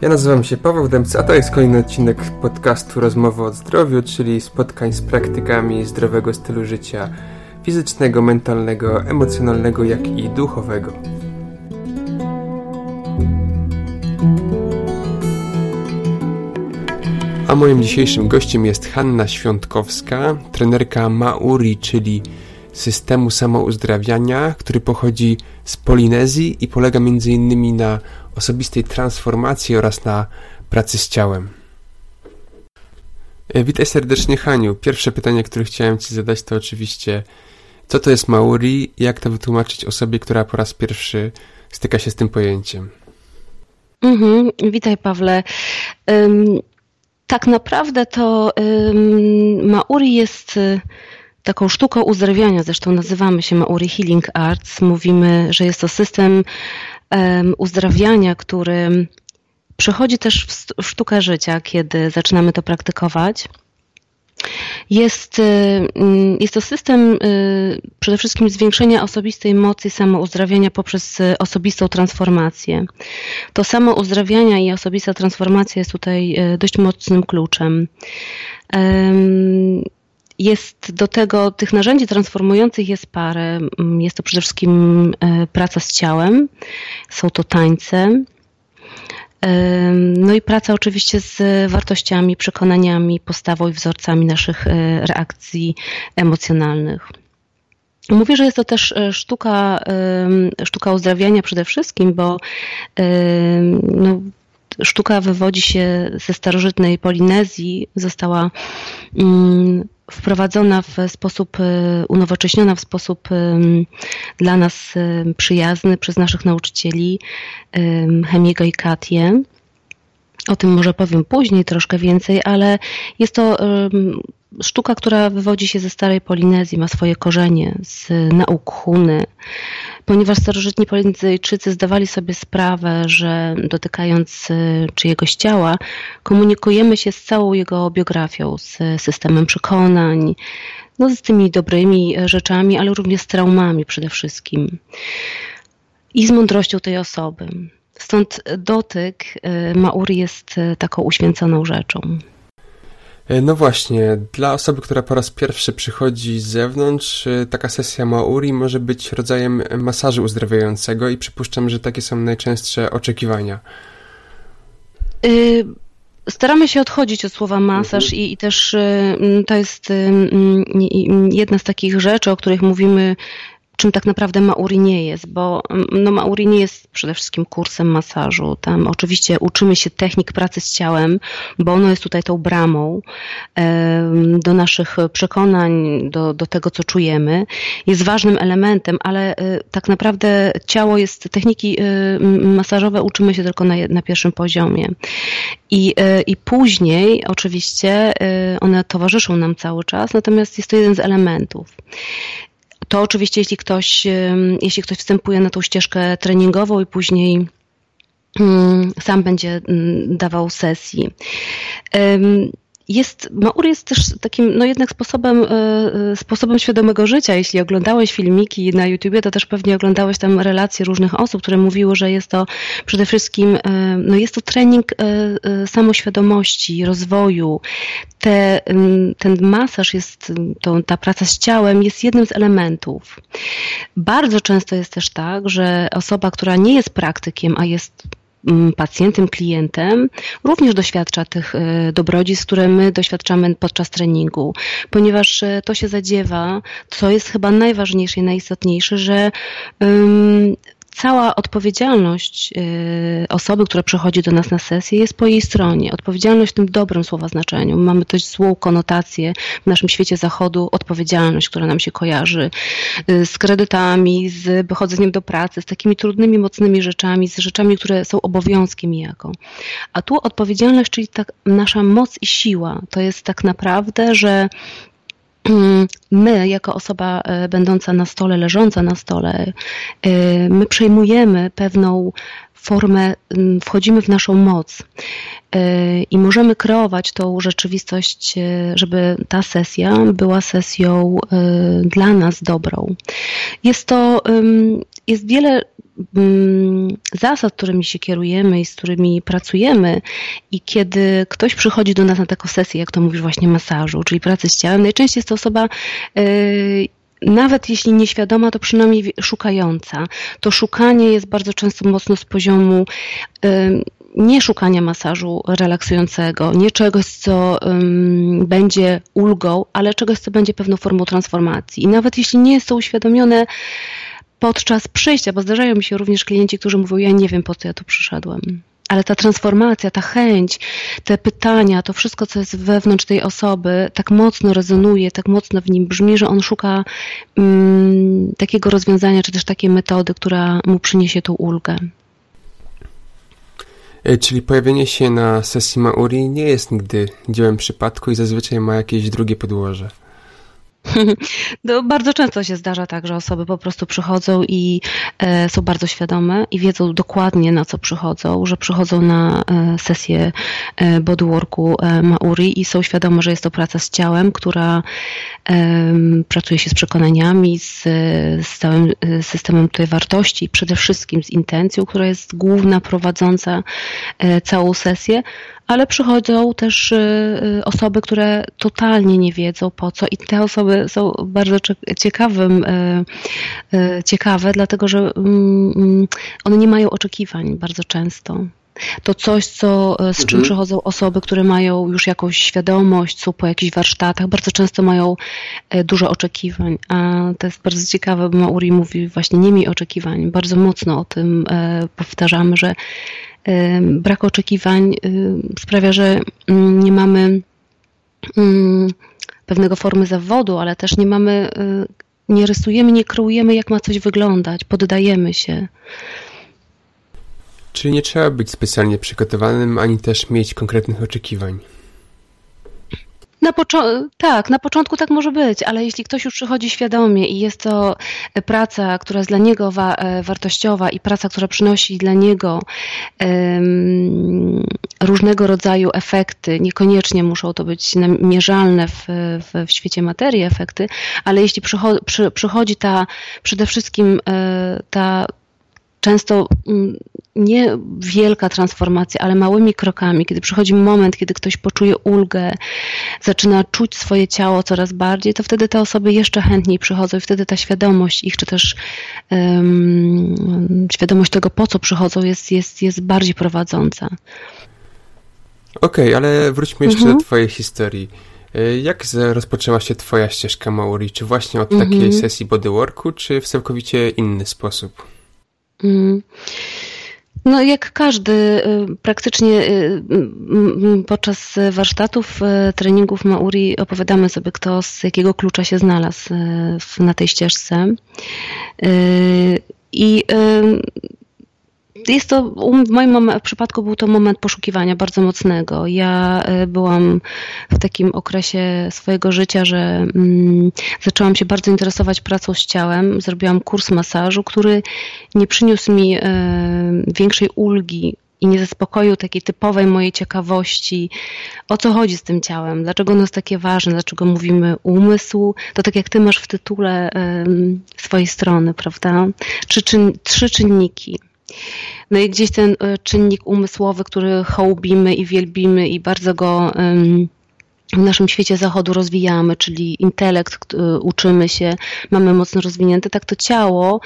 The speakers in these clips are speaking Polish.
Ja nazywam się Paweł Dębca, a to jest kolejny odcinek podcastu Rozmowy o zdrowiu, czyli spotkań z praktykami zdrowego stylu życia fizycznego, mentalnego, emocjonalnego, jak i duchowego. A moim dzisiejszym gościem jest Hanna Świątkowska, trenerka Mauri, czyli systemu samouzdrawiania, który pochodzi z Polinezji i polega m.in. na osobistej transformacji oraz na pracy z ciałem. E, witaj serdecznie Haniu. Pierwsze pytanie, które chciałem Ci zadać to oczywiście co to jest Mauri i jak to wytłumaczyć osobie, która po raz pierwszy styka się z tym pojęciem? Mhm, witaj Pawle. Um, tak naprawdę to um, Mauri jest y, taką sztuką uzdrawiania, zresztą nazywamy się Mauri Healing Arts. Mówimy, że jest to system uzdrawiania, który przechodzi też w sztukę życia, kiedy zaczynamy to praktykować. Jest, y, mm, jest to system y, przede wszystkim zwiększenia osobistej mocy samouzdrawiania poprzez y, osobistą transformację. To samo uzdrawiania i osobista transformacja jest tutaj dość mocnym kluczem. Jest do tego, tych narzędzi transformujących jest parę. Mm, jest to przede wszystkim praca z ciałem, są to tańce, no i praca oczywiście z wartościami, przekonaniami, postawą i wzorcami naszych e, reakcji emocjonalnych. Mówię, że jest to też e, sztuka, sztuka uzdrawiania przede wszystkim, bo no, sztuka wywodzi się ze starożytnej Polinezji, została mm, wprowadzona w sposób, e, unowocześniona w sposób dla nas przyjazny przez naszych nauczycieli Hemiego i Katię. O tym może powiem później troszkę więcej, ale jest to sztuka, która wywodzi się ze starej Polinezji, ma swoje korzenie z nauk Huny, ponieważ starożytni Polinezyjczycy zdawali sobie sprawę, że dotykając y, czyjegoś ciała, komunikujemy się z całą jego biografią, z systemem przekonań, no z tymi dobrymi rzeczami, ale również z traumami przede wszystkim i z mądrością tej osoby. Stąd dotyk y, Mauri jest y, taką uświęconą rzeczą. E, no właśnie, dla osoby, która po raz pierwszy przychodzi z zewnątrz, e, taka sesja Mauri może być rodzajem masażu uzdrawiającego i przypuszczam, że takie są najczęstsze oczekiwania. Y staramy się odchodzić od słowa masaż mhm. i, i, też y, to jest y, jedna z takich rzeczy, o których mówimy czym tak naprawdę Mauri nie jest, bo mm, no, Mauri nie jest przede wszystkim kursem masażu. Tam oczywiście uczymy się technik pracy z ciałem, bo ono jest tutaj tą bramą do naszych przekonań, do, do tego, co czujemy. Jest ważnym elementem, ale e, tak naprawdę ciało jest, techniki e, masażowe uczymy się tylko na, na pierwszym poziomie. I, e, I później oczywiście one towarzyszą nam cały czas, natomiast jest to jeden z elementów. To oczywiście, jeśli ktoś, jeśli ktoś wstępuje na tą ścieżkę treningową i później mm, sam będzie mm, dawał sesji. Jest, Maur jest też takim, no jednak sposobem, e, e, sposobem świadomego życia. Jeśli oglądałeś filmiki na YouTubie, to też pewnie oglądałeś tam relacje różnych osób, które mówiły, że jest to przede wszystkim, e, no jest to trening samoświadomości, rozwoju. Te, ten masaż jest, to, ta praca z ciałem jest jednym z elementów. Bardzo często jest też tak, że osoba, która nie jest praktykiem, a jest pacjentem, klientem również doświadcza tych e, dobrodziejstw, które my doświadczamy podczas treningu, ponieważ e, to się zadziewa, co jest chyba najważniejsze i najistotniejsze, że cała odpowiedzialność y, osoby, która przychodzi do nas na sesję, jest po jej stronie. Odpowiedzialność w tym dobrym słowa znaczeniu. Mamy dość złą konotację w naszym świecie zachodu, odpowiedzialność, która nam się kojarzy y, z kredytami, z wychodzeniem do pracy, z takimi trudnymi, mocnymi rzeczami, z rzeczami, które są obowiązkiem niejako. A tu odpowiedzialność, czyli tak nasza moc i siła, to jest tak naprawdę, że my, jako osoba e, będąca na stole, leżąca na stole, e, my przejmujemy pewną formę, wchodzimy w naszą moc i możemy kreować tą rzeczywistość, żeby ta sesja była sesją dla nas dobrą. Jest to, jest wiele zasad, którymi się kierujemy i z którymi pracujemy i kiedy ktoś przychodzi do nas na taką sesję, jak to mówisz właśnie masażu, czyli pracy z ciałem, najczęściej jest to osoba nawet jeśli nieświadoma, to przynajmniej szukająca. To szukanie jest bardzo często mocno z poziomu nie szukania masażu relaksującego, nie czegoś, co będzie ulgą, ale czegoś, co będzie pewną formą transformacji. I nawet jeśli nie jest to uświadomione podczas przyjścia, bo zdarzają mi się również klienci, którzy mówią, ja nie wiem, po co ja tu przyszedłem ale ta transformacja, ta chęć, te pytania, to wszystko, co jest wewnątrz tej osoby, tak mocno rezonuje, tak mocno w nim brzmi, że on szuka um, takiego rozwiązania, czy też takiej metody, która mu przyniesie tą ulgę. E, czyli pojawienie się na sesji Mauri nie jest nigdy dziełem przypadku i zazwyczaj ma jakieś drugie podłoże. No, bardzo często się zdarza tak, że osoby po prostu przychodzą i e, są bardzo świadome i wiedzą dokładnie na co przychodzą, że przychodzą na e, sesję e, bodyworku e, Mauri i są świadome, że jest to praca z ciałem, która pracuje się z przekonaniami, z, z całym e, systemem tutaj wartości i przede wszystkim z intencją, która jest główna, prowadząca e, całą sesję, ale przychodzą też y, y, osoby, które totalnie nie wiedzą po co i te osoby są bardzo ciekawym, y, ciekawe, dlatego że mm, mm, one nie mają oczekiwań bardzo często. To coś, co, z czym mhm. przychodzą osoby, które mają już jakąś świadomość, są po jakichś warsztatach, bardzo często mają dużo oczekiwań. A to jest bardzo ciekawe, bo Mauri mówi właśnie nie miej oczekiwań. Bardzo mocno o tym powtarzamy, że brak oczekiwań sprawia, że mm, nie mamy mm, pewnego formy zawodu, ale też nie mamy, y, nie rysujemy, nie kreujemy, jak ma coś wyglądać, poddajemy się. Czyli nie trzeba być specjalnie przygotowanym, ani też mieć konkretnych oczekiwań. Na tak, na początku tak może być, ale jeśli ktoś już przychodzi świadomie i jest to e, praca, która jest dla niego wa e, wartościowa i praca, która przynosi dla niego um, różnego rodzaju efekty, niekoniecznie muszą to być mierzalne w, w, w świecie materii efekty, ale jeśli przycho przy, przychodzi ta przede wszystkim e, ta często mm, nie wielka transformacja, ale małymi krokami, kiedy przychodzi moment, kiedy ktoś poczuje ulgę, zaczyna czuć swoje ciało coraz bardziej, to wtedy te osoby jeszcze chętniej przychodzą i wtedy ta świadomość ich, czy też um, świadomość tego, po co przychodzą, jest, jest, jest bardziej prowadząca. Okej, okay, ale wróćmy jeszcze mhm. do Twojej historii. E, jak rozpoczęła się Twoja ścieżka Maori? Czy właśnie od mhm. takiej sesji bodyworku, czy w całkowicie inny sposób? Mhm. No jak każdy, y, praktycznie y, podczas warsztatów, y, treningów Mauri opowiadamy sobie, kto z jakiego klucza się znalazł na tej ścieżce. I jest to, w moim przypadku był to moment poszukiwania bardzo mocnego. Ja e, byłam w takim okresie swojego życia, że mm, zaczęłam się bardzo interesować pracą z ciałem. Zrobiłam kurs masażu, który nie przyniósł mi e, większej ulgi i nie zaspokoił takiej typowej mojej ciekawości, o co chodzi z tym ciałem, dlaczego ono jest takie ważne, dlaczego mówimy umysł, to tak jak ty masz w tytule swojej strony, prawda? Trzy czynniki. No i gdzieś ten e, czynnik umysłowy, który hołbimy i wielbimy i bardzo go w naszym świecie zachodu rozwijamy, czyli intelekt, uczymy się, mamy mocno rozwinięte, tak to ciało,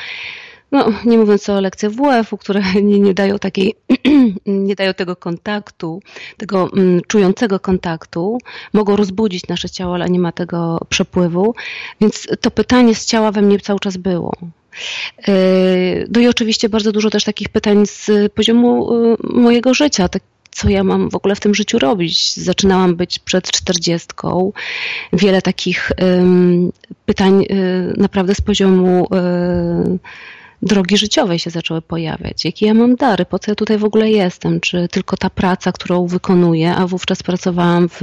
no nie mówiąc o lekcjach WF-u, które nie, nie dają takiej, nie dają tego kontaktu, tego mm, czującego kontaktu, mogą rozbudzić nasze ciało, ale nie ma tego przepływu, więc to pytanie z ciała we mnie cały czas było. E, no i oczywiście bardzo dużo też takich pytań z poziomu e, mojego życia, tak co ja mam w ogóle w tym życiu robić. Zaczynałam być przed czterdziestką. Wiele takich pytań e, naprawdę z poziomu drogi życiowej się zaczęły pojawiać. Jakie ja mam dary? Po co ja tutaj w ogóle jestem? Czy tylko ta praca, którą wykonuję, a wówczas pracowałam w,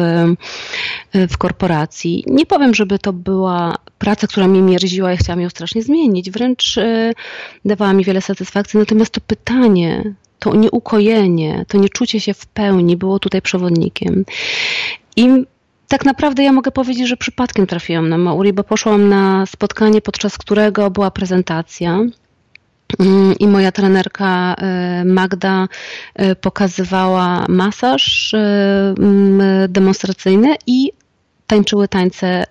w korporacji. Nie powiem, żeby to była praca, która mnie mierziła i chciałam ją strasznie zmienić. Wręcz e, dawała mi wiele satysfakcji. Natomiast to pytanie, to nieukojenie, to nieczucie się w pełni było tutaj przewodnikiem. I tak naprawdę ja mogę powiedzieć, że przypadkiem trafiłam na Mauri, bo poszłam na spotkanie, podczas którego była prezentacja. Mm, I moja trenerka y, Magda y, pokazywała masaż y, demonstracyjny i tańczyły tańce,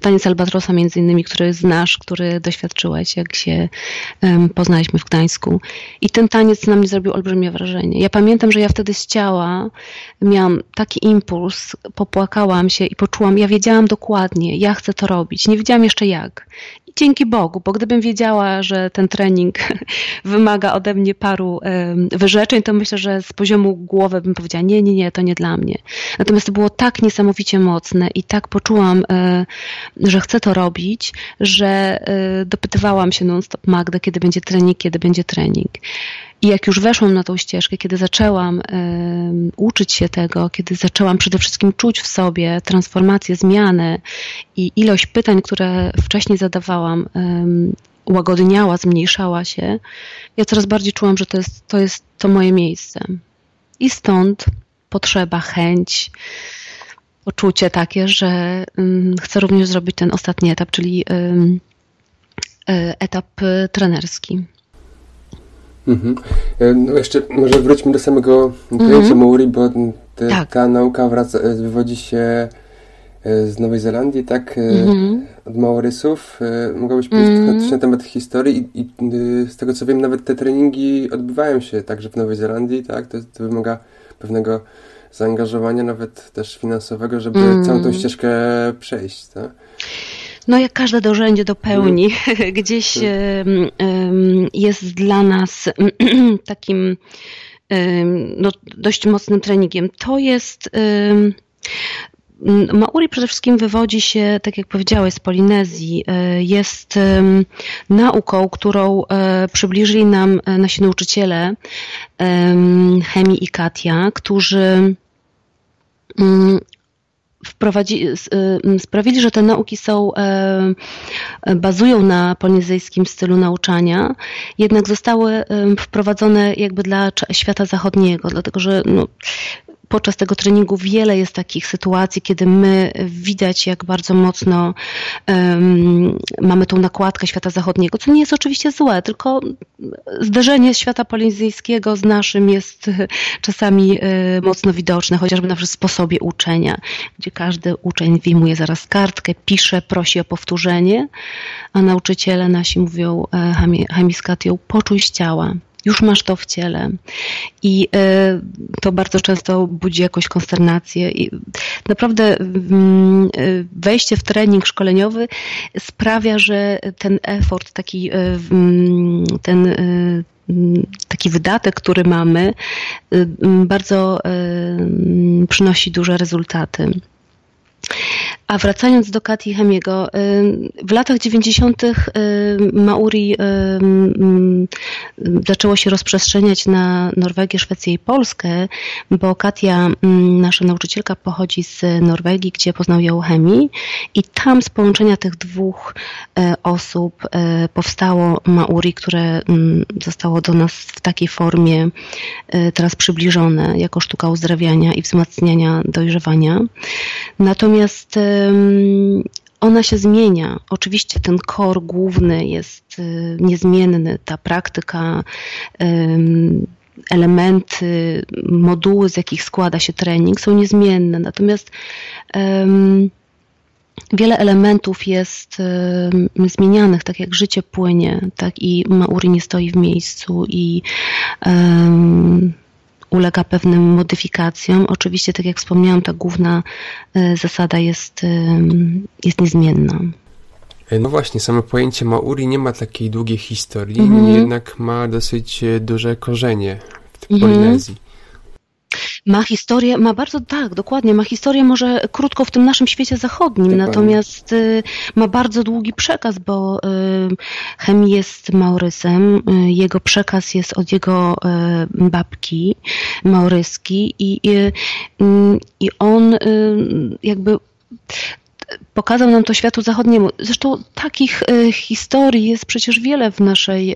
taniec Albatrosa między innymi, który znasz, który doświadczyłeś, jak się poznaliśmy w Gdańsku. I ten taniec na mnie zrobił olbrzymie wrażenie. Ja pamiętam, że ja wtedy z ciała miałam taki impuls, popłakałam się i poczułam, ja wiedziałam dokładnie, ja chcę to robić. Nie wiedziałam jeszcze jak. Dzięki Bogu, bo gdybym wiedziała, że ten trening wymaga ode mnie paru wyrzeczeń, to myślę, że z poziomu głowy bym powiedziała, nie, nie, nie, to nie dla mnie. Natomiast to było tak niesamowicie mocne i tak poczułam, e, że chcę to robić, że e, dopytywałam się non-stop Magda, kiedy będzie trening, kiedy będzie trening. I jak już weszłam na tą ścieżkę, kiedy zaczęłam y, uczyć się tego, kiedy zaczęłam przede wszystkim czuć w sobie transformację, zmianę i ilość pytań, które wcześniej zadawałam, y, łagodniała, zmniejszała się, ja coraz bardziej czułam, że to jest to, jest to moje miejsce. I stąd potrzeba, chęć, poczucie takie, że y, chcę również zrobić ten ostatni etap, czyli etap trenerski. Mhm. E, no jeszcze może wróćmy do samego pojęcia mhm. Maori, bo te, tak. ta nauka wraca, e, wywodzi się e, z Nowej Zelandii, tak? Mhm. Od Maorysów. Mogłabyś powiedzieć mhm. coś na temat historii i, i, z tego co wiem, nawet te treningi odbywają się także w Nowej Zelandii, tak? To, to wymaga pewnego zaangażowania, nawet też finansowego, żeby mhm. całą tą ścieżkę przejść, tak? No jak każde dążenie do pełni, gdzieś mm. jest dla nas takim no, dość mocnym treningiem. To jest Mauri przede wszystkim wywodzi się, tak jak powiedziałeś, z Polinezji. E, jest nauką, którą e, przybliżyli nam e, nasi nauczyciele Hemi i Katia, którzy mm, wprowadzi, y, sprawili, że te nauki są, e, bazują na polinezyjskim stylu nauczania, jednak zostały wprowadzone jakby dla świata zachodniego, dlatego że no, podczas tego treningu wiele jest takich sytuacji, kiedy my widać, jak bardzo mocno um, mamy tą nakładkę świata zachodniego, co nie jest oczywiście złe, tylko zderzenie świata polinezyjskiego z naszym jest czasami e, mocno widoczne, chociażby na sposobie uczenia, gdzie każdy uczeń wyjmuje zaraz kartkę, pisze, prosi o powtórzenie, a nauczyciele nasi mówią, e, Hamiskatią, poczuj ciała już masz to w ciele. I e, to bardzo często budzi jakąś konsternację. I naprawdę mm, e, wejście w trening szkoleniowy sprawia, że ten effort, taki e, mm, ten mm, taki wydatek, który mamy, bardzo przynosi duże rezultaty. A wracając do Kati Hemiego, w latach 90. Mauri zaczęło się rozprzestrzeniać na Norwegię, Szwecję i Polskę, bo Katia, nasza nauczycielka, pochodzi z Norwegii, gdzie poznał ją chemii i tam z połączenia tych dwóch e, osób e, powstało Mauri, które zostało do nas w takiej formie e, teraz przybliżone jako sztuka uzdrawiania i wzmacniania dojrzewania. Natomiast ona się zmienia. Oczywiście ten kor główny jest y, niezmienny, ta praktyka, elementy, moduły, z jakich składa się trening, są niezmienne. Natomiast wiele elementów jest zmienianych, tak jak życie płynie, tak i Mauri nie stoi w miejscu i ulega pewnym modyfikacjom. Oczywiście, tak jak wspomniałam, ta główna e, zasada jest, e, jest niezmienna. E, no właśnie, samo pojęcie Mauri nie ma takiej długiej historii, mm -hmm. jednak ma dosyć duże korzenie w -hmm. Polinezji. Ma historię, ma bardzo, tak, dokładnie, ma historię może krótko w tym naszym świecie zachodnim, dokładnie. natomiast y, ma bardzo długi przekaz, bo y, Hem jest Maurysem, y, jego przekaz jest od jego y, babki mauryski i, i, y, i on y, jakby pokazał nam to światu zachodniemu. Zresztą takich e, historii jest przecież wiele w, naszej, e,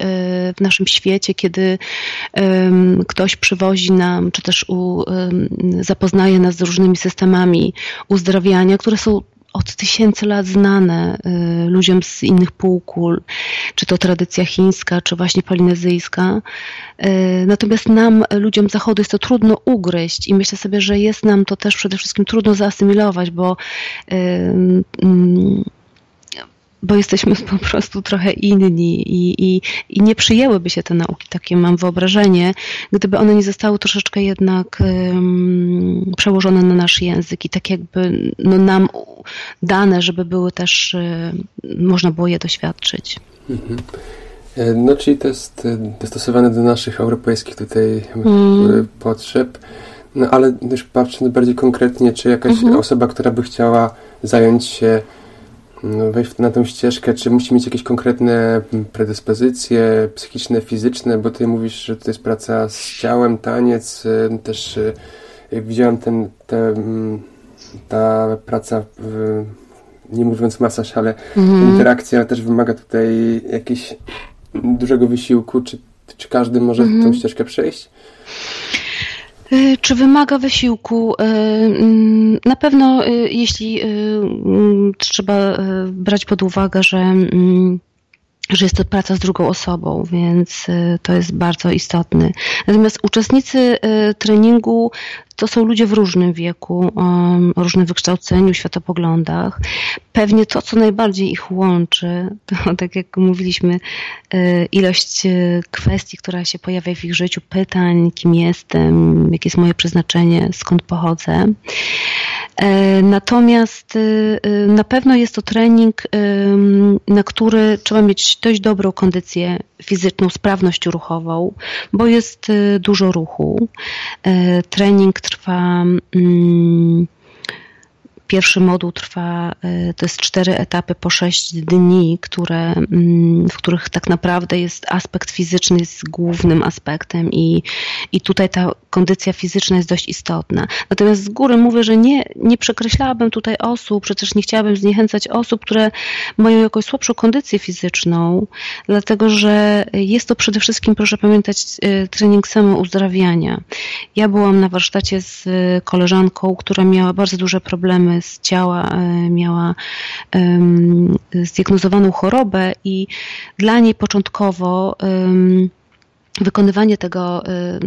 w naszym świecie, kiedy ktoś przywozi nam, czy też u, zapoznaje nas z różnymi systemami uzdrawiania, które są od tysięcy lat znane y, ludziom z innych półkul, czy to tradycja chińska, czy właśnie polinezyjska. Y, natomiast nam, ludziom zachodu, jest to trudno ugryźć i myślę sobie, że jest nam to też przede wszystkim trudno zaasymilować, bo y, mm, bo jesteśmy po prostu trochę inni i, i, i nie przyjęłyby się te nauki, takie mam wyobrażenie, gdyby one nie zostały troszeczkę jednak um, przełożone na nasz język i tak jakby no, nam dane, żeby były też, um, można było je doświadczyć. Mhm. E, no, czyli to jest e, dostosowane do naszych europejskich tutaj mm. potrzeb. No, ale też patrząc bardziej konkretnie, czy jakaś mhm. osoba, która by chciała zająć się wejść na tę ścieżkę, czy musi mieć jakieś konkretne predyspozycje psychiczne, fizyczne, bo ty mówisz, że to jest praca z ciałem, taniec, y, też y, jak widziałem ten, te, ta praca, w, nie mówiąc masaż, ale mhm. interakcja też wymaga tutaj jakiegoś dużego wysiłku, czy, czy każdy może mhm. tą ścieżkę przejść? Y, czy wymaga wysiłku? Y, mm, na pewno, y, jeśli mm, trzeba brać pod uwagę, że mm, że jest to praca z drugą osobą, więc to jest bardzo istotne. Natomiast uczestnicy treningu to są ludzie w różnym wieku, o różnym wykształceniu, światopoglądach. Pewnie to, co najbardziej ich łączy, to tak jak mówiliśmy, e, ilość kwestii, która się pojawia w ich życiu, pytań, kim jestem, jakie jest moje przeznaczenie, skąd pochodzę. E, natomiast na pewno jest to trening, na który trzeba mieć dość dobrą kondycję fizyczną, sprawność ruchową, bo jest dużo ruchu. Trening trwa. Pierwszy moduł trwa, y, to jest cztery etapy po sześć dni, które, mm, w których tak naprawdę jest aspekt fizyczny jest głównym aspektem i, i tutaj ta kondycja fizyczna jest dość istotna. Natomiast z góry mówię, że nie, nie przekreślałabym tutaj osób, przecież nie chciałabym zniechęcać osób, które mają jakąś słabszą kondycję fizyczną, dlatego że jest to przede wszystkim, proszę pamiętać, y, trening samouzdrawiania. Ja byłam na warsztacie z koleżanką, która miała bardzo duże problemy z ciała, y, miała zdiagnozowaną chorobę i dla niej początkowo wykonywanie tego,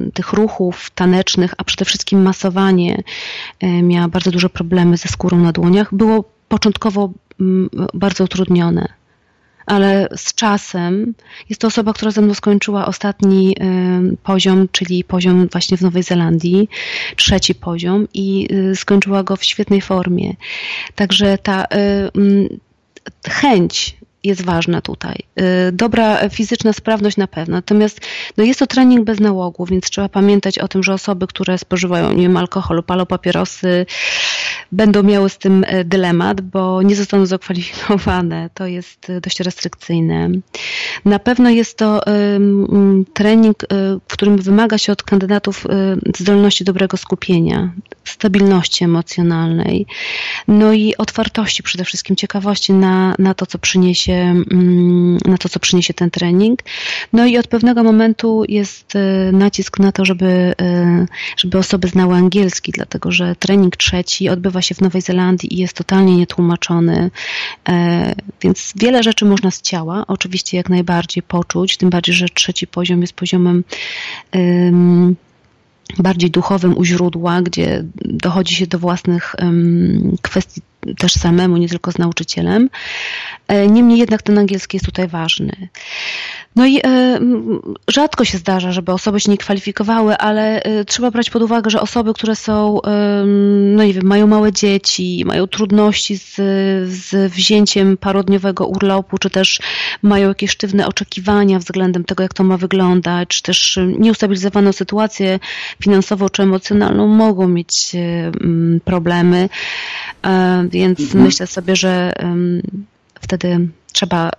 y, tych ruchów tanecznych, a przede wszystkim masowanie, y, miała bardzo duże problemy ze skórą na dłoniach, było początkowo bardzo utrudnione. Ale z czasem jest to osoba, która ze mną skończyła ostatni y, poziom, czyli poziom właśnie w Nowej Zelandii, trzeci poziom i skończyła go w świetnej formie. Także ta mm, chęć jest ważna tutaj. Y, dobra fizyczna sprawność na pewno. Natomiast no jest to trening bez nałogu, więc trzeba pamiętać o tym, że osoby, które spożywają nie wiem, alkoholu, palą papierosy, będą miały z tym e, dylemat, bo nie zostaną zakwalifikowane. To jest e, dość restrykcyjne. Na pewno jest to trening, e, w którym wymaga się od kandydatów zdolności dobrego skupienia, stabilności emocjonalnej, no i otwartości przede wszystkim, ciekawości na, na to, co przyniesie, mm, na to, co przyniesie ten trening. No i od pewnego momentu jest nacisk na to, żeby, żeby osoby znały angielski, dlatego że trening trzeci odbywa odbywa się w Nowej Zelandii i jest totalnie nietłumaczony, e, więc wiele rzeczy można z ciała oczywiście jak najbardziej poczuć, tym bardziej, że trzeci poziom jest poziomem bardziej duchowym u źródła, gdzie dochodzi się do własnych kwestii też samemu, nie tylko z nauczycielem. E, niemniej jednak ten angielski jest tutaj ważny. No i e, rzadko się zdarza, żeby osoby się nie kwalifikowały, ale e, trzeba brać pod uwagę, że osoby, które są, no nie wiem, mają małe dzieci, mają trudności z, z wzięciem parodniowego urlopu, czy też mają jakieś sztywne oczekiwania względem tego, jak to ma wyglądać, czy też nieustabilizowaną sytuację finansową czy emocjonalną, mogą mieć problemy. Więc mhm. myślę sobie, że wtedy trzeba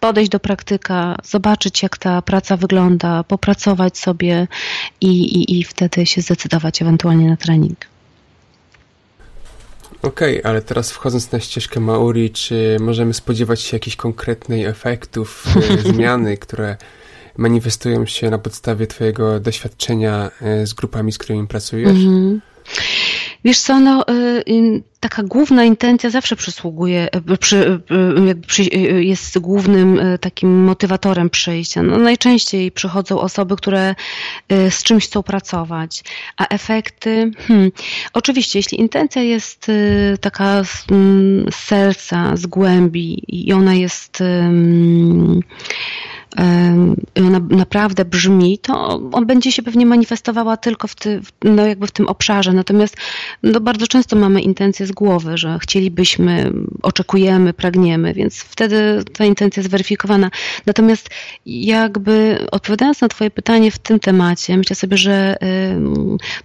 podejść do praktyka, zobaczyć jak ta praca wygląda, popracować sobie i, i, i wtedy się zdecydować ewentualnie na trening. Okej, okay, ale teraz wchodząc na ścieżkę Mauri, czy możemy spodziewać się jakichś konkretnych efektów, e, zmiany, które manifestują się na podstawie Twojego doświadczenia e, z grupami, z którymi pracujesz? Mm -hmm. Wiesz co, no, y, taka główna intencja zawsze przysługuje, y, przy, y, jest głównym takim motywatorem przyjścia. No, najczęściej przychodzą osoby, które z czymś chcą pracować, a efekty, hmm, oczywiście, jeśli intencja jest taka z, z serca, z głębi i ona jest ona naprawdę brzmi, to on będzie się pewnie manifestowała tylko w, ty, no jakby w tym obszarze. Natomiast no bardzo często mamy intencje z głowy, że chcielibyśmy, oczekujemy, pragniemy, więc wtedy ta intencja jest zweryfikowana. Natomiast jakby odpowiadając na Twoje pytanie w tym temacie, myślę sobie, że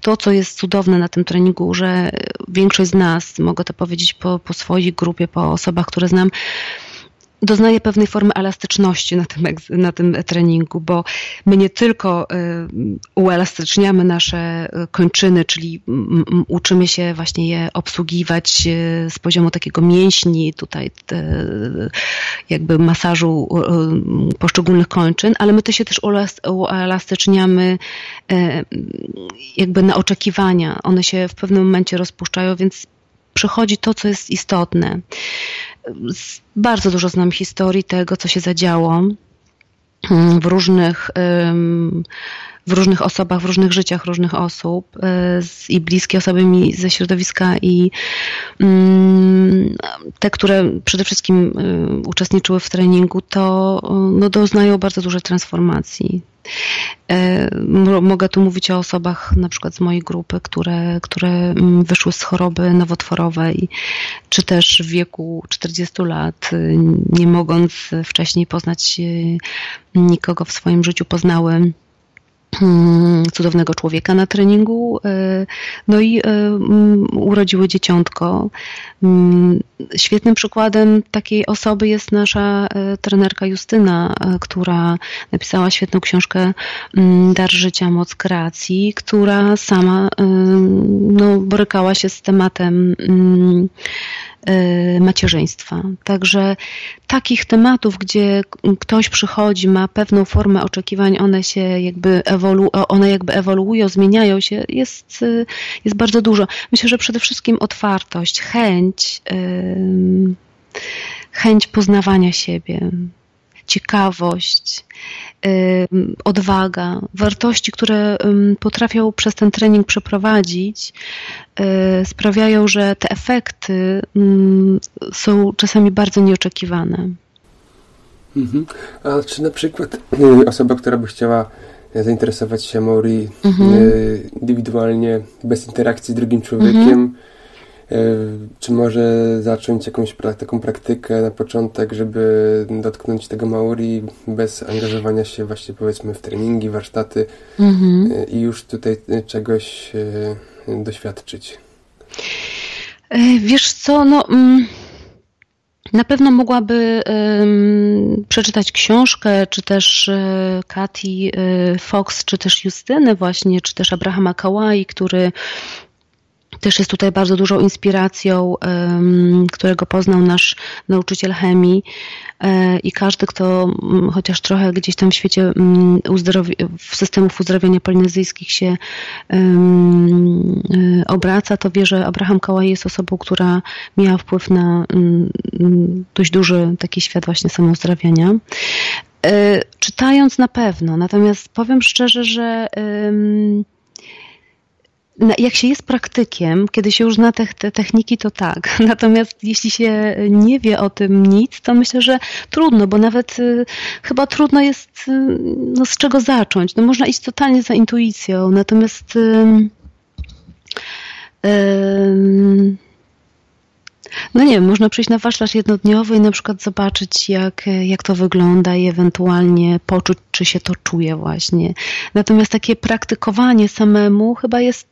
to, co jest cudowne na tym treningu, że większość z nas, mogę to powiedzieć po, po swojej grupie, po osobach, które znam, doznaje pewnej formy elastyczności na tym, na tym treningu, bo my nie tylko y, uelastyczniamy nasze y, kończyny, czyli uczymy się właśnie je obsługiwać y, z poziomu takiego mięśni, tutaj jakby masażu poszczególnych kończyn, ale my to się też uelastyczniamy jakby na oczekiwania. One się w pewnym momencie rozpuszczają, więc przychodzi to, co jest istotne. Bardzo dużo znam historii tego, co się zadziało mm, w różnych, w różnych osobach, w różnych życiach różnych osób y, i bliskie osoby mi ze środowiska i mm, te, które przede wszystkim y, uczestniczyły w treningu, to no, doznają bardzo dużej transformacji. E, mogę tu mówić o osobach na przykład z mojej grupy, które, które mm, wyszły z choroby nowotworowej, czy też w wieku 40 lat, y, nie mogąc wcześniej poznać nikogo w swoim życiu, poznały cudownego człowieka na treningu. E, no i e, mm, urodziły dzieciątko. Mm, świetnym przykładem takiej osoby jest nasza e, trenerka Justyna, która napisała świetną książkę mm, Dar życia, moc kreacji, która sama no, borykała się z tematem macierzyństwa. Także takich tematów, gdzie ktoś przychodzi, ma pewną formę oczekiwań, one się jakby, ewolu one jakby ewoluują, zmieniają się, jest, y, jest bardzo dużo. Myślę, że przede wszystkim otwartość, chęć, chęć poznawania siebie, ciekawość, odwaga, wartości, które potrafią przez ten trening przeprowadzić, y, sprawiają, że te efekty są czasami bardzo nieoczekiwane. Mhm. A czy na przykład y, osoba, która by chciała zainteresować się Mori mhm. Y, indywidualnie, bez interakcji z drugim człowiekiem, mhm czy może zacząć jakąś taką praktykę na początek, żeby dotknąć tego Maori bez angażowania się właśnie powiedzmy w treningi, warsztaty mhm. E, i już tutaj e, czegoś doświadczyć? Wiesz co, no... Mm, na pewno mogłaby um, przeczytać książkę, czy też y, Kati y, Fox, czy też Justyny właśnie, czy też Abrahama Kawai, który też jest tutaj bardzo dużą inspiracją, którego poznał nasz nauczyciel chemii e, i każdy, kto mm, chociaż trochę gdzieś tam w świecie mm, w systemów uzdrowienia polinezyjskich się e, obraca, to wie, że Abraham Kałaj jest osobą, która miała wpływ na mm, dość duży taki świat właśnie samouzdrawiania. E, czytając na pewno, natomiast powiem szczerze, że jak się jest praktykiem, kiedy się już zna te, te, techniki, to tak. Natomiast jeśli się nie wie o tym nic, to myślę, że trudno, bo nawet y, chyba trudno jest y, no, z czego zacząć. No, można iść totalnie za intuicją, natomiast y, no nie wiem, można przyjść na warsztat jednodniowy i na przykład zobaczyć, jak, jak to wygląda i ewentualnie poczuć, czy się to czuje właśnie. Natomiast takie praktykowanie samemu chyba jest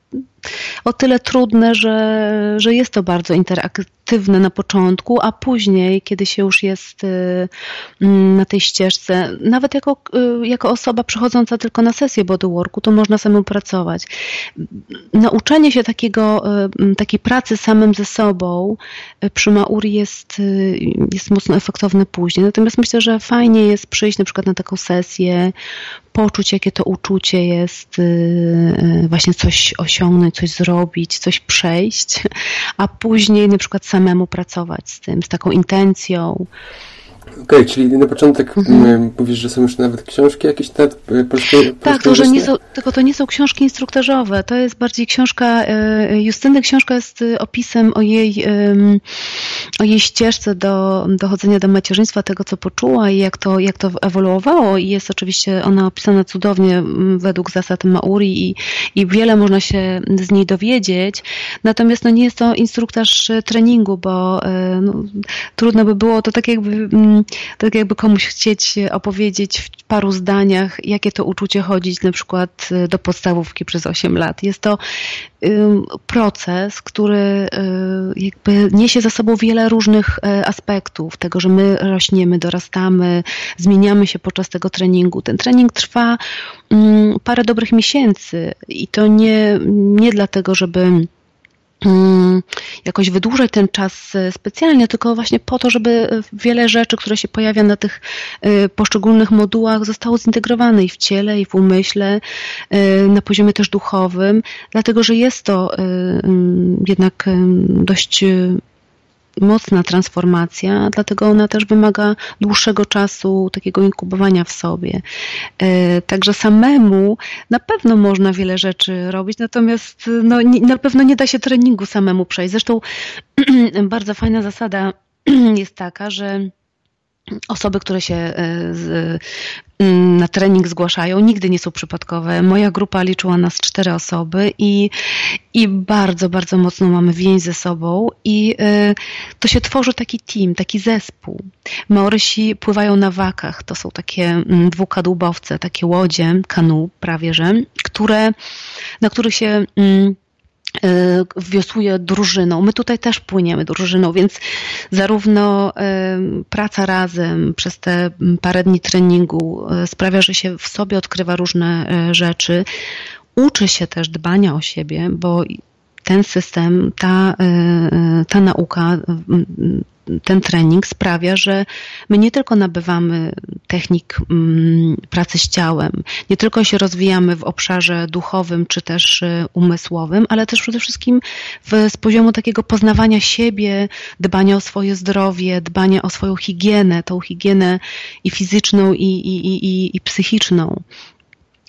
o tyle trudne, że, że jest to bardzo interaktywne na początku, a później, kiedy się już jest y, mm, na tej ścieżce, nawet jako, y, jako osoba przychodząca tylko na sesję bodyworku, to można samemu pracować. Nauczenie się takiego, y, takiej pracy samym ze sobą przy Mauri jest, jest mocno efektowne później. Natomiast myślę, że fajnie jest przyjść na przykład na taką sesję, poczuć, jakie to uczucie jest, właśnie coś osiągnąć, coś zrobić, coś przejść, a później na przykład samemu pracować z tym, z taką intencją. Okej, okay, czyli na początek mhm. mówisz, że są już nawet książki jakieś te polskie, Tak, to, że nie są, tylko to nie są książki instruktażowe, to jest bardziej książka, e, Justyny książka jest e, opisem o jej, o jej ścieżce do dochodzenia do macierzyństwa, tego co poczuła i jak to, jak to ewoluowało. I jest oczywiście ona opisana cudownie według zasad Mauri i, i wiele można się z niej dowiedzieć, natomiast no nie jest to instruktaż treningu, bo e, no, trudno by było, to tak jakby tak jakby komuś chcieć opowiedzieć w paru zdaniach, jakie to uczucie chodzić na przykład y, do podstawówki przez 8 lat. Jest to proces, który y, jakby niesie za sobą wiele różnych aspektów tego, że my rośniemy, dorastamy, zmieniamy się podczas tego treningu. Ten trening trwa parę dobrych miesięcy i to nie, nie dlatego, żeby jakoś wydłużać ten czas e, specjalnie, tylko właśnie po to, żeby wiele rzeczy, które się pojawia na tych e, poszczególnych modułach zostało zintegrowane i w ciele, i w umyśle, e, na poziomie też duchowym, dlatego że jest to mm, jednak dość mocna transformacja, dlatego ona też wymaga dłuższego czasu takiego inkubowania w sobie. E, także samemu na pewno można wiele rzeczy robić, natomiast no, na pewno nie da się treningu samemu przejść. Zresztą bardzo fajna zasada jest taka, że osoby, które się e, mm, na trening zgłaszają, nigdy nie są przypadkowe. Moja grupa liczyła nas cztery osoby i, i bardzo, bardzo mocno mamy więź ze sobą i y, to się tworzy taki team, taki zespół. Maorysi pływają na wakach, to są takie dwukadłubowce, takie łodzie, kanu prawie, że, które, na których się E, wiosłuje drużyną. My tutaj też płyniemy drużyną, więc zarówno e, praca razem przez te parę dni treningu e, sprawia, że się w sobie odkrywa różne rzeczy. Uczy się też dbania o siebie, bo ten system, ta, ta nauka ten trening sprawia, że my nie tylko nabywamy technik mm, pracy z ciałem, nie tylko się rozwijamy w obszarze duchowym czy też y, umysłowym, ale też przede wszystkim w, z poziomu takiego poznawania siebie, dbania o swoje zdrowie, dbania o swoją higienę, tą higienę i fizyczną, i, i, i, i psychiczną.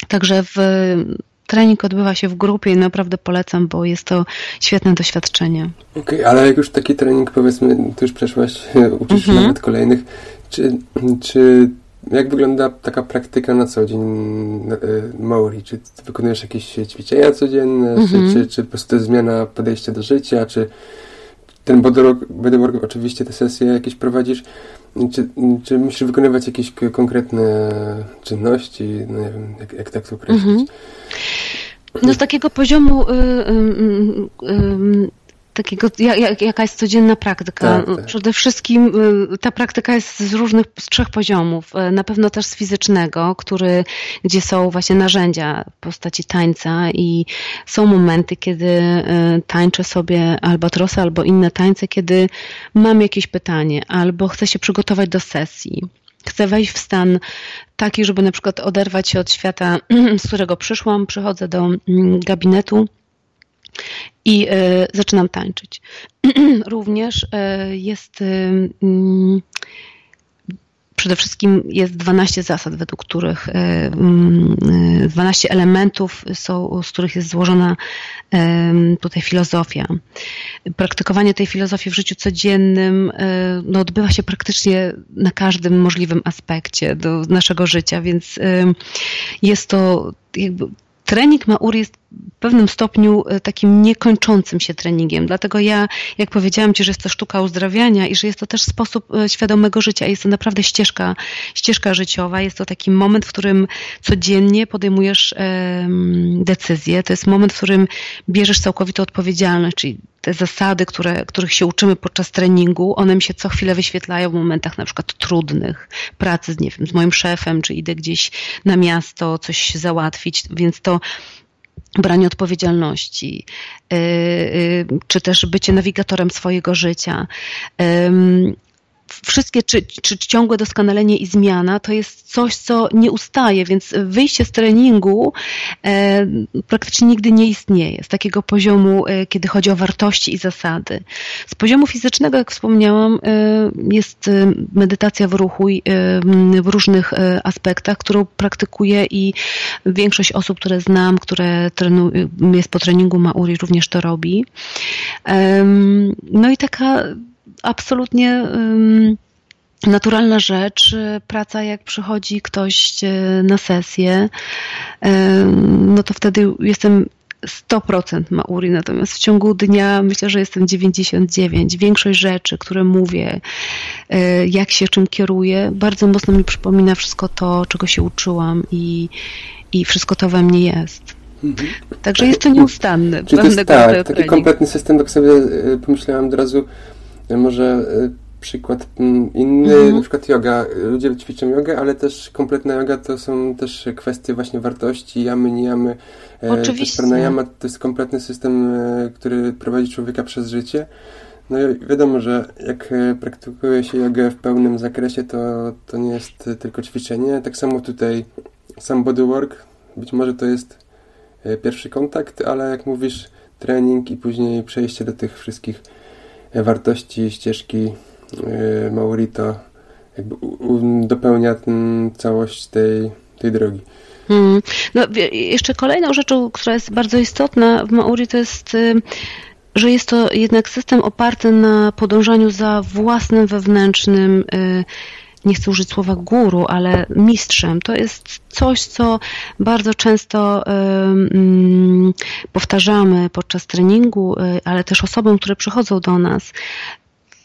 Także w trening odbywa się w grupie i naprawdę polecam, bo jest to świetne doświadczenie. Okej, okay, ale jak już taki trening powiedzmy, ty już przeszłaś, uczysz się mhm. nawet kolejnych, czy, czy jak wygląda taka praktyka na co dzień e, Maori? Czy wykonujesz jakieś ćwiczenia codzienne, czy, mhm. czy, czy po prostu zmiana podejścia do życia, czy ten bodywork, oczywiście te sesje jakieś prowadzisz, czy, czy musisz wykonywać jakieś konkretne czynności? No nie wiem, jak, jak tak to określić? Mhm. No z takiego poziomu y, y, y, takiego, jak, jaka jest codzienna praktyka. Tak, tak. Przede wszystkim y, ta praktyka jest z różnych, z trzech poziomów. Y, na pewno też z fizycznego, który, gdzie są właśnie narzędzia w postaci tańca i są momenty, kiedy y, tańczę sobie albatrosa albo inne tańce, kiedy mam jakieś pytanie albo chcę się przygotować do sesji. Chcę wejść w stan taki, żeby na przykład oderwać się od świata, z którego przyszłam, przychodzę do mm, gabinetu i y, zaczynam tańczyć. Również y, jest y, przede wszystkim jest 12 zasad, według których 12 elementów są, z których jest złożona tutaj filozofia. Praktykowanie tej filozofii w życiu codziennym no, odbywa się praktycznie na każdym możliwym aspekcie do naszego życia, więc jest to jakby trening Mauri jest pewnym stopniu e, takim niekończącym się treningiem. Dlatego ja, jak powiedziałam Ci, że jest to sztuka uzdrawiania i że jest to też sposób e, świadomego życia, jest to naprawdę ścieżka, ścieżka życiowa, jest to taki moment, w którym codziennie podejmujesz decyzje, to jest moment, w którym bierzesz całkowitą odpowiedzialność, czyli te zasady, które, których się uczymy podczas treningu, one mi się co chwilę wyświetlają w momentach na przykład trudnych, pracy z, nie wiem, z moim szefem, czy idę gdzieś na miasto coś załatwić, więc to branie odpowiedzialności, y, y, czy też bycie nawigatorem swojego życia wszystkie, czy, czy ciągłe doskonalenie i zmiana to jest coś, co nie ustaje, więc wyjście z treningu e, praktycznie nigdy nie istnieje z takiego poziomu, e, kiedy chodzi o wartości i zasady. Z poziomu fizycznego, jak wspomniałam, e, jest e, medytacja w ruchu e, w różnych e, aspektach, którą praktykuję i większość osób, które znam, które trenu, jest po treningu Mauri, również to robi. No i taka absolutnie naturalna rzecz, praca jak przychodzi ktoś e, na sesję, no to wtedy jestem 100% Mauri, natomiast w ciągu dnia myślę, że jestem 99. Większość rzeczy, które mówię, e, jak się czym kieruję, bardzo mocno mi przypomina wszystko to, czego się uczyłam i, i wszystko to we mnie jest. Mhm. Także jest to nieustanny. Czyli to jest tak, taki kompletny system, tak sobie e, pomyślałam od razu, może e, przykład mm, inny, mhm. na przykład yoga. Ludzie ćwiczą jogę, ale też kompletna yoga to są też kwestie właśnie wartości, jamy, nijamy. E, Oczywiście. Pranayama to jest kompletny system, e, który prowadzi człowieka przez życie. No i wiadomo, że jak praktykuje się jogę w pełnym zakresie, to, to nie jest tylko ćwiczenie. Tak samo tutaj sam bodywork, być może to jest pierwszy kontakt, ale jak mówisz, trening i później przejście do tych wszystkich wartości ścieżki y, Maurito jakby dopełnia całość tej, tej drogi. Hmm. No, jeszcze kolejną rzeczą, która jest bardzo istotna w Mauri, to jest, y, że jest to jednak system oparty na podążaniu za własnym wewnętrznym y, nie chcę użyć słowa guru, ale mistrzem. To jest coś, co bardzo często um, powtarzamy podczas treningu, y, ale też osobom, które przychodzą do nas.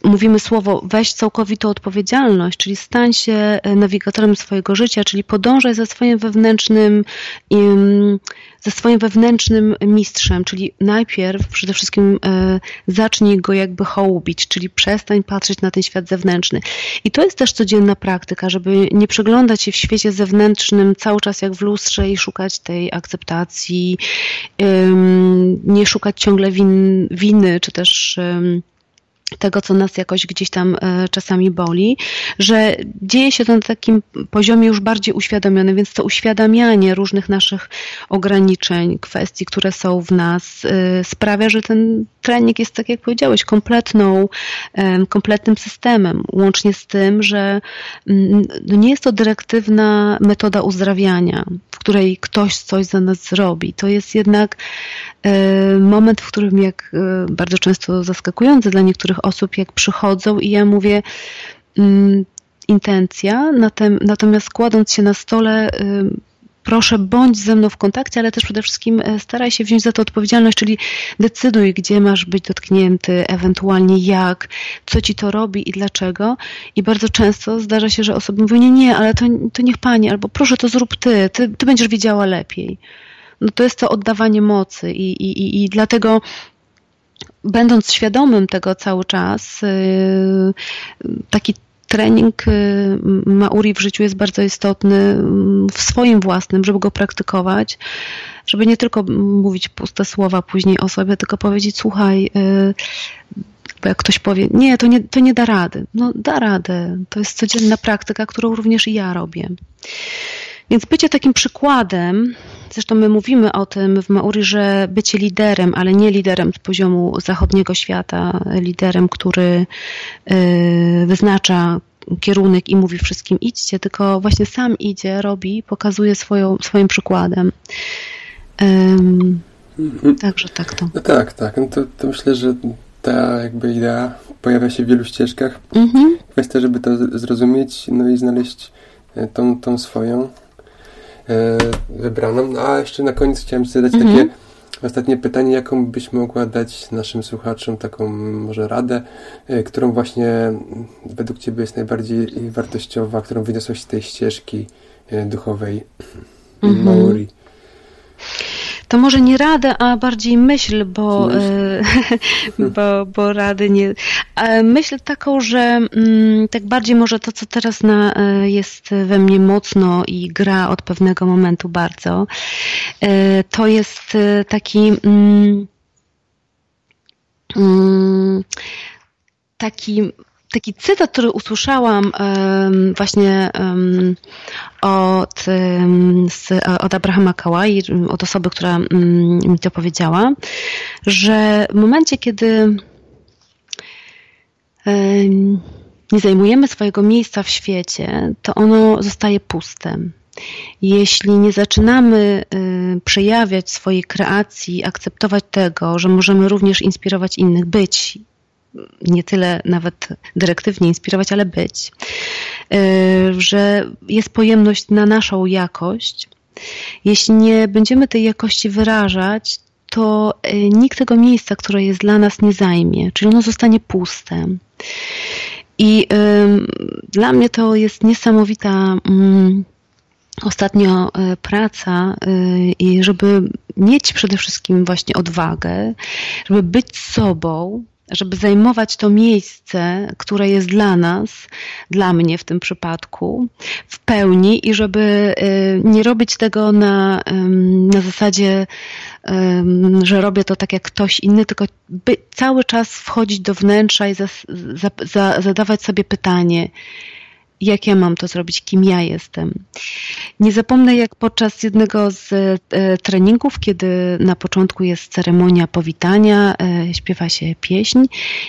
Mówimy słowo weź całkowitą odpowiedzialność, czyli stań się y, nawigatorem swojego życia, czyli podążaj za swoim wewnętrznym ze swoim wewnętrznym mistrzem, czyli najpierw przede wszystkim e, zacznij go jakby hołubić, czyli przestań patrzeć na ten świat zewnętrzny. I to jest też codzienna praktyka, żeby nie przeglądać się w świecie zewnętrznym cały czas jak w lustrze i szukać tej akceptacji, nie szukać ciągle win, winy, czy też tego, co nas jakoś gdzieś tam e, czasami boli, że dzieje się to na takim poziomie już bardziej uświadomionym, więc to uświadamianie różnych naszych ograniczeń, kwestii, które są w nas, e, sprawia, że ten trening jest, tak jak powiedziałeś, kompletną, e, kompletnym systemem, łącznie z tym, że mm, no nie jest to dyrektywna metoda uzdrawiania, w której ktoś coś za nas zrobi. To jest jednak moment, w którym jak bardzo często zaskakujący dla niektórych osób, jak przychodzą i ja mówię mm, intencja, natomiast kładąc się na stole proszę bądź ze mną w kontakcie, ale też przede wszystkim e, staraj się wziąć za to odpowiedzialność, czyli decyduj, gdzie masz być dotknięty, ewentualnie jak, co ci to robi i dlaczego. I bardzo często zdarza się, że osoby mówią, nie, nie, ale to, to niech pani, albo proszę to zrób ty, ty, ty będziesz wiedziała lepiej. No to jest to oddawanie mocy i, i, i dlatego będąc świadomym tego cały czas, y, taki trening y, Mauri w życiu jest bardzo istotny mm, w swoim własnym, żeby go praktykować, żeby nie tylko mówić puste słowa później o sobie, tylko powiedzieć, słuchaj, y, bo jak ktoś powie, nie, to nie, to nie da rady. No da radę. To jest codzienna praktyka, którą również i ja robię. Więc bycie takim przykładem, zresztą my mówimy o tym w Mauri, że bycie liderem, ale nie liderem z poziomu zachodniego świata, liderem, który y, wyznacza kierunek i mówi wszystkim idźcie, tylko właśnie sam idzie, robi, pokazuje swoją, swoim przykładem. Um, Także tak to. No tak, tak. No to, to myślę, że ta jakby idea pojawia się w wielu ścieżkach. Mhm. Kwestia, żeby to zrozumieć, no i znaleźć e, tą, tą swoją. E, wybraną. No a jeszcze na koniec chciałem zadać mhm. takie Ostatnie pytanie, jaką byś mogła dać naszym słuchaczom taką może radę, e, którą właśnie według Ciebie jest najbardziej wartościowa, którą wyniosłaś z tej ścieżki e, duchowej mhm. Maori? To może nie radę, a bardziej myśl, bo, e, bo, bo rady nie. Myśl taką, że mm, tak bardziej może to, co teraz na, e, jest we mnie mocno i gra od pewnego momentu bardzo, e, to jest taki. Mm, mm, taki taki cytat, który usłyszałam właśnie od, od Abrahama Kałai, od osoby, która mm, mi to powiedziała, że w momencie, kiedy nie zajmujemy swojego miejsca w świecie, to ono zostaje puste. Jeśli nie zaczynamy y, przejawiać swojej kreacji, akceptować tego, że możemy również inspirować innych, być nie tyle nawet dyrektywnie inspirować, ale być, y, że jest pojemność na naszą jakość. Jeśli nie będziemy tej jakości wyrażać, to y, nikt tego miejsca, które jest dla nas, nie zajmie, czyli ono zostanie puste. I dla mnie to jest niesamowita. Y, ostatnio praca i żeby mieć przede wszystkim właśnie odwagę, żeby być sobą, żeby zajmować to miejsce, które jest dla nas, dla mnie w tym przypadku, w pełni i żeby y, nie robić tego na, na zasadzie, że robię to tak jak ktoś inny, tylko by cały czas wchodzić do wnętrza i za, za, zadawać sobie pytanie, jak ja mam to zrobić, kim ja jestem. Nie zapomnę, jak podczas jednego z e, treningów, kiedy na początku jest ceremonia powitania, e, śpiewa się pieśń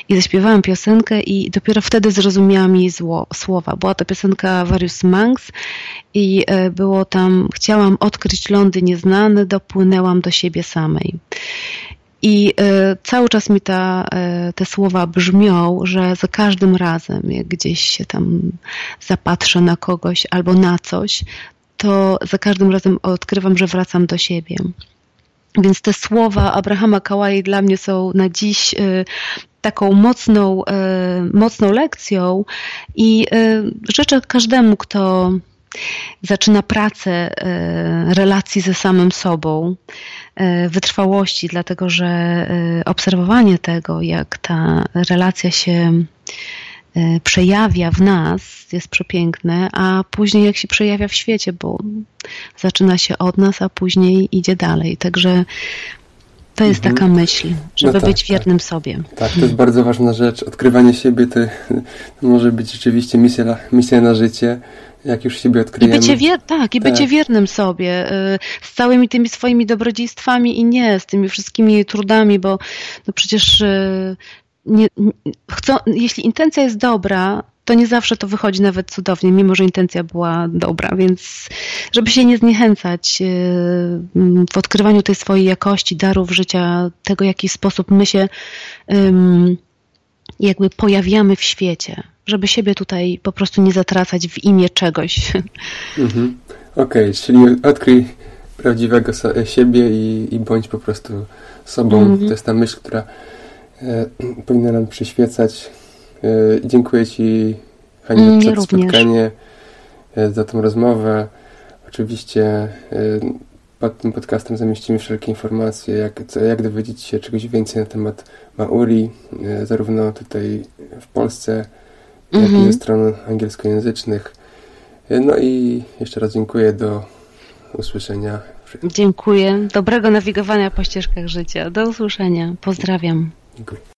i zaśpiewałam piosenkę i dopiero wtedy zrozumiałam jej zło, słowa. Była to piosenka Various Monks i e, było tam chciałam odkryć lądy nieznane, dopłynęłam do siebie samej. I y, cały czas mi ta, y, te słowa brzmią, że za każdym razem, jak gdzieś się tam zapatrzę na kogoś albo na coś, to za każdym razem odkrywam, że wracam do siebie. Więc te słowa Abrahama Kałai dla mnie są na dziś y, taką mocną, mocną lekcją i życzę każdemu, kto zaczyna pracę relacji ze samym sobą, E, wytrwałości, dlatego że e, obserwowanie tego, jak ta relacja się e, przejawia w nas, jest przepiękne, a później jak się przejawia w świecie, bo zaczyna się od nas, a później idzie dalej. Także to jest mhm. taka myśl, żeby no tak, być wiernym tak. sobie. Tak, to jest bardzo ważna rzecz. Odkrywanie siebie to, to może być rzeczywiście misja, misja na życie jak już siebie odkryjemy. I bycie wier- tak, i tak. bycie wiernym sobie, y, z całymi tymi swoimi dobrodziejstwami i nie, z tymi wszystkimi trudami, bo no przecież y, nie, chcą, jeśli intencja jest dobra, to nie zawsze to wychodzi nawet cudownie, mimo że intencja była dobra, więc żeby się nie zniechęcać y, w odkrywaniu tej swojej jakości, darów życia, tego, w jaki sposób my się jakby pojawiamy w świecie żeby siebie tutaj po prostu nie zatracać w imię czegoś. Mhm. Okej, okay, czyli odkryj prawdziwego siebie i, i bądź po prostu sobą. Mhm. To jest ta myśl, która e, powinna nam przyświecać. E, dziękuję Ci, Hania, mm, za to spotkanie, e, za tą rozmowę. Oczywiście e, pod tym podcastem zamieścimy wszelkie informacje, jak, jak dowiedzieć się czegoś więcej na temat Mauri, zarówno tutaj w Polsce, jak i ze mhm. stron angielskojęzycznych. No i jeszcze raz dziękuję. Do usłyszenia. Dziękuję. Dobrego nawigowania po ścieżkach życia. Do usłyszenia. Pozdrawiam. Dziękuję.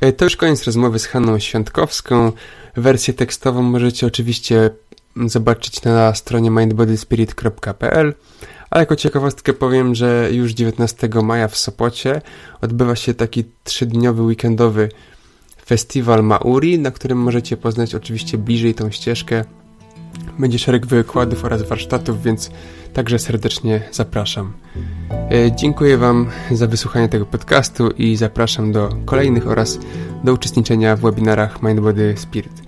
E, to już koniec rozmowy z Hanną Świątkowską. Wersję tekstową możecie oczywiście zobaczyć na stronie mindbodyspirit.pl. A jako ciekawostkę powiem, że już 19 maja w Sopocie odbywa się taki trzydniowy weekendowy festiwal Mauri, na którym możecie poznać oczywiście bliżej tą ścieżkę. Będzie szereg wykładów oraz warsztatów, więc także serdecznie zapraszam. E, dziękuję Wam za wysłuchanie tego podcastu i zapraszam do kolejnych oraz do uczestniczenia w webinarach Mind Body Spirit.